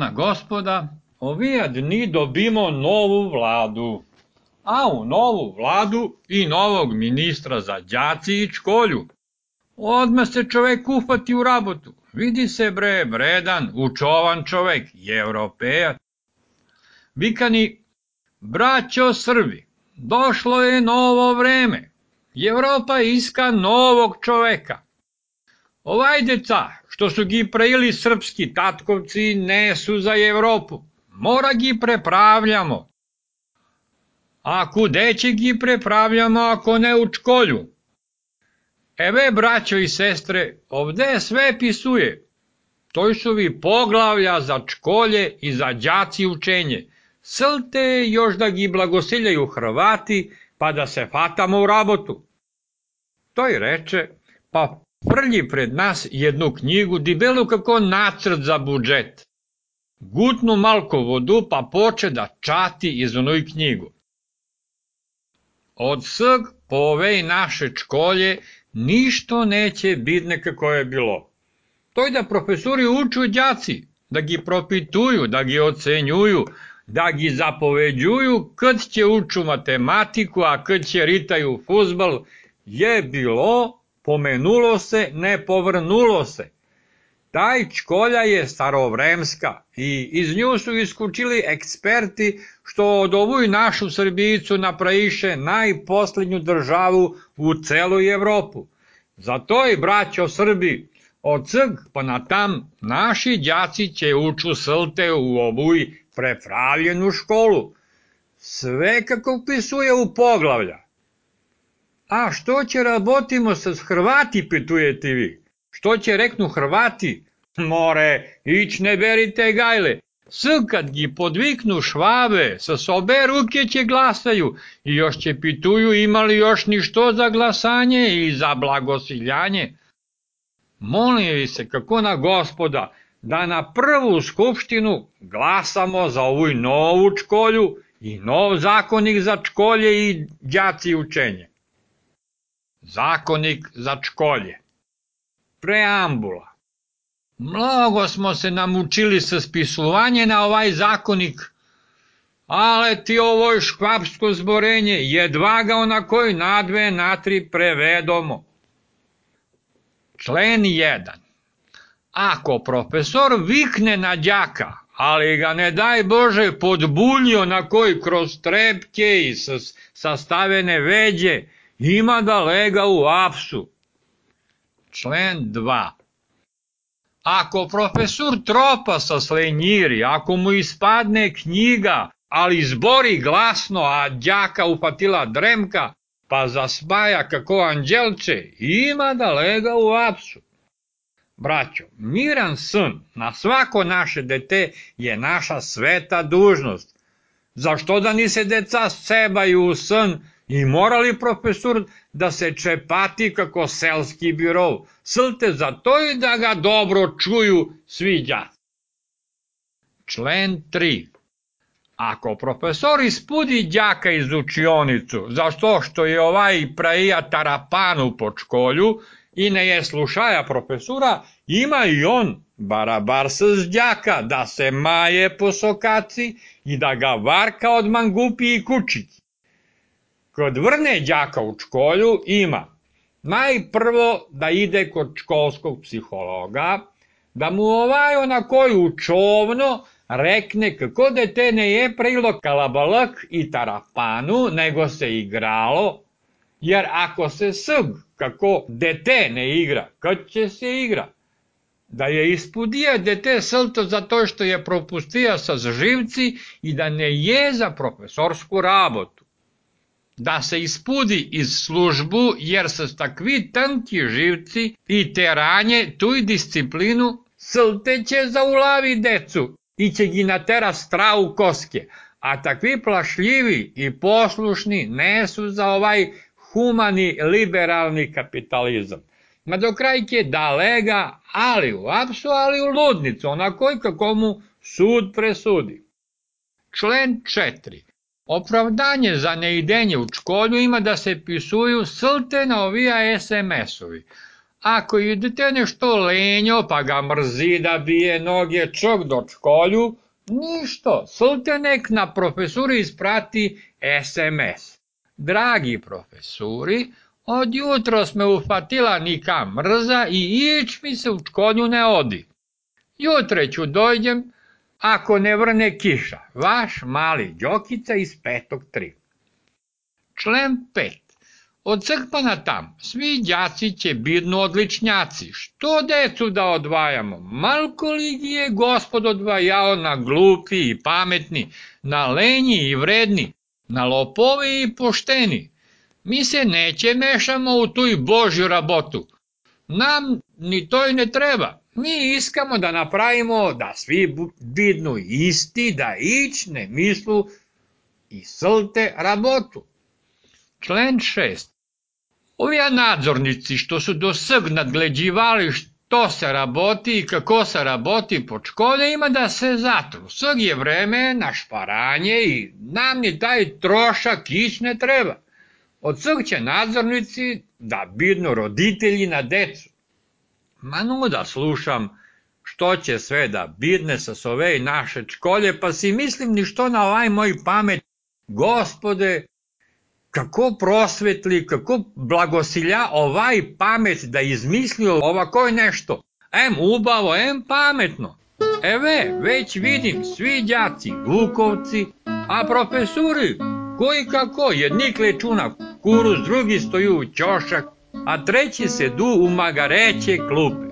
Poštovana gospoda, ovija dni dobimo novu vladu, a u novu vladu i novog ministra za đaci i školju. Odmah se čovek ufati u rabotu. Vidi se bre, bredan, učovan čovek, je europejac. Vikani, braćo Srbi, došlo je novo vreme. Evropa iska novog čoveka. Ovaj deca, što su gi prejeli srpski tatkovci, ne su za Evropu. Mora gi prepravljamo. A kude će gi prepravljamo ako ne u školju? Eve, braćo i sestre, ovde sve pisuje. To su vi poglavlja za školje i za đaci učenje. Slte još da gi blagosiljaju Hrvati, pa da se fatamo u rabotu. To i reče, pa frlji pred nas jednu knjigu dibelu kako nacrt za budžet. Gutnu malko vodu pa poče da čati iz onoj knjigu. Od svg po ovej naše školje ništo neće biti nekako je bilo. To je da profesori uču đaci, da gi propituju, da gi ocenjuju, da gi zapoveđuju kad će uču matematiku, a kad će ritaju fuzbal, je bilo, pomenulo se, ne povrnulo se. Taj čkolja je starovremska i iz nju su iskučili eksperti što od ovu našu Srbijicu napraviše najposlednju državu u celoj Evropu. Zato i braćo Srbi, od crg pa na tam naši đaci će uču slte u ovuj prepravljenu školu. Sve kako pisuje u poglavlja. A što će rabotimo sa Hrvati, pitujete vi? Što će reknu Hrvati? More, ić ne berite gajle. S kad gi podviknu švabe, sa sobe ruke će glasaju i još će pituju imali još ništo za glasanje i za blagosiljanje. Molim vi se kako na gospoda da na prvu skupštinu glasamo za ovu novu čkolju i nov zakonik za čkolje i đaci učenje. Zakonik za čkolje. Preambula. Mnogo smo se namučili sa spisovanje na ovaj zakonik, ale ti ovoj škvapsko zborenje jedva ga onakoj na dve, na tri prevedomo. Člen 1. Ako profesor vikne na đaka, ali ga ne daj Bože podbuljo na koji kroz trepke i sastavene veđe, ima da lega u apsu. Člen 2. Ako profesor tropa sa slenjiri, ako mu ispadne knjiga, ali zbori glasno, a đaka upatila dremka, pa zasmaja kako anđelče, ima da lega u apsu. Braćo, miran sun na svako naše dete je naša sveta dužnost. Zašto da ni se deca sebaju u sun i morali profesor da se čepati kako selski birov, slte za to i da ga dobro čuju svi đaci. Člen 3. Ako profesor ispudi đaka iz učionicu, zašto što je ovaj praija tarapanu po školju i ne je slušaja profesora, ima i on barabar s đaka da se maje po sokaci i da ga varka od mangupi i kučići. Kod vrne đaka u školju ima najprvo da ide kod školskog psihologa, da mu ovaj ona koju čovno rekne kako dete ne je prilo kalabalak i tarapanu, nego se igralo, jer ako se sg, kako dete ne igra, kad će se igra? Da je ispudija dete slto zato što je propustija sa živci i da ne je za profesorsku rabotu da se ispudi iz službu jer sa takvi tanki živci i teranje i disciplinu slte će zaulavi decu i će gi natera stravu koske, a takvi plašljivi i poslušni ne su za ovaj humani liberalni kapitalizam. Ma do krajke da lega, ali u apsu, ali u ludnicu, onako i kako mu sud presudi. Člen 4. Opravdanje za neidenje u školju ima da se pisuju slte na ovija SMS-ovi, Ako idete nešto lenjo pa ga mrzi da bije noge čak do školju, ništo, nek na profesuri isprati SMS. Dragi profesuri, od jutros me ufatila nika mrza i ić mi se u školju ne odi. Jutre ću dođem, ako ne vrne kiša. Vaš mali Đokica iz petog tri. Člen 5. Od crkva na tam, svi đaci će bidno odličnjaci. Što decu da odvajamo? Malko li je gospod odvajao na glupi i pametni, na lenji i vredni, na lopovi i pošteni? Mi se neće mešamo u tuj Božju rabotu. Nam ni to i ne treba. Mi iskamo da napravimo da svi bidnu isti, da ić ne mislu i slte rabotu. Člen 6. Ovi nadzornici što su do sg nadgleđivali što se raboti i kako se raboti po škole ima da se zatru. Sg je vreme na šparanje i nam ni taj trošak ić ne treba. Od sg će nadzornici da bidnu roditelji na decu. Manu da slušam što će sve da bidne sa sove naše školje, pa si mislim ni što na ovaj moj pamet, gospode, kako prosvetli, kako blagosilja ovaj pamet da izmislio ovako je nešto. Em ubavo, em pametno. Eve, već vidim, svi đaci, vukovci, a profesuri, koji kako, jedni klečuna kuruz, drugi stoju u ćošak, a treći se du u magareće klupe.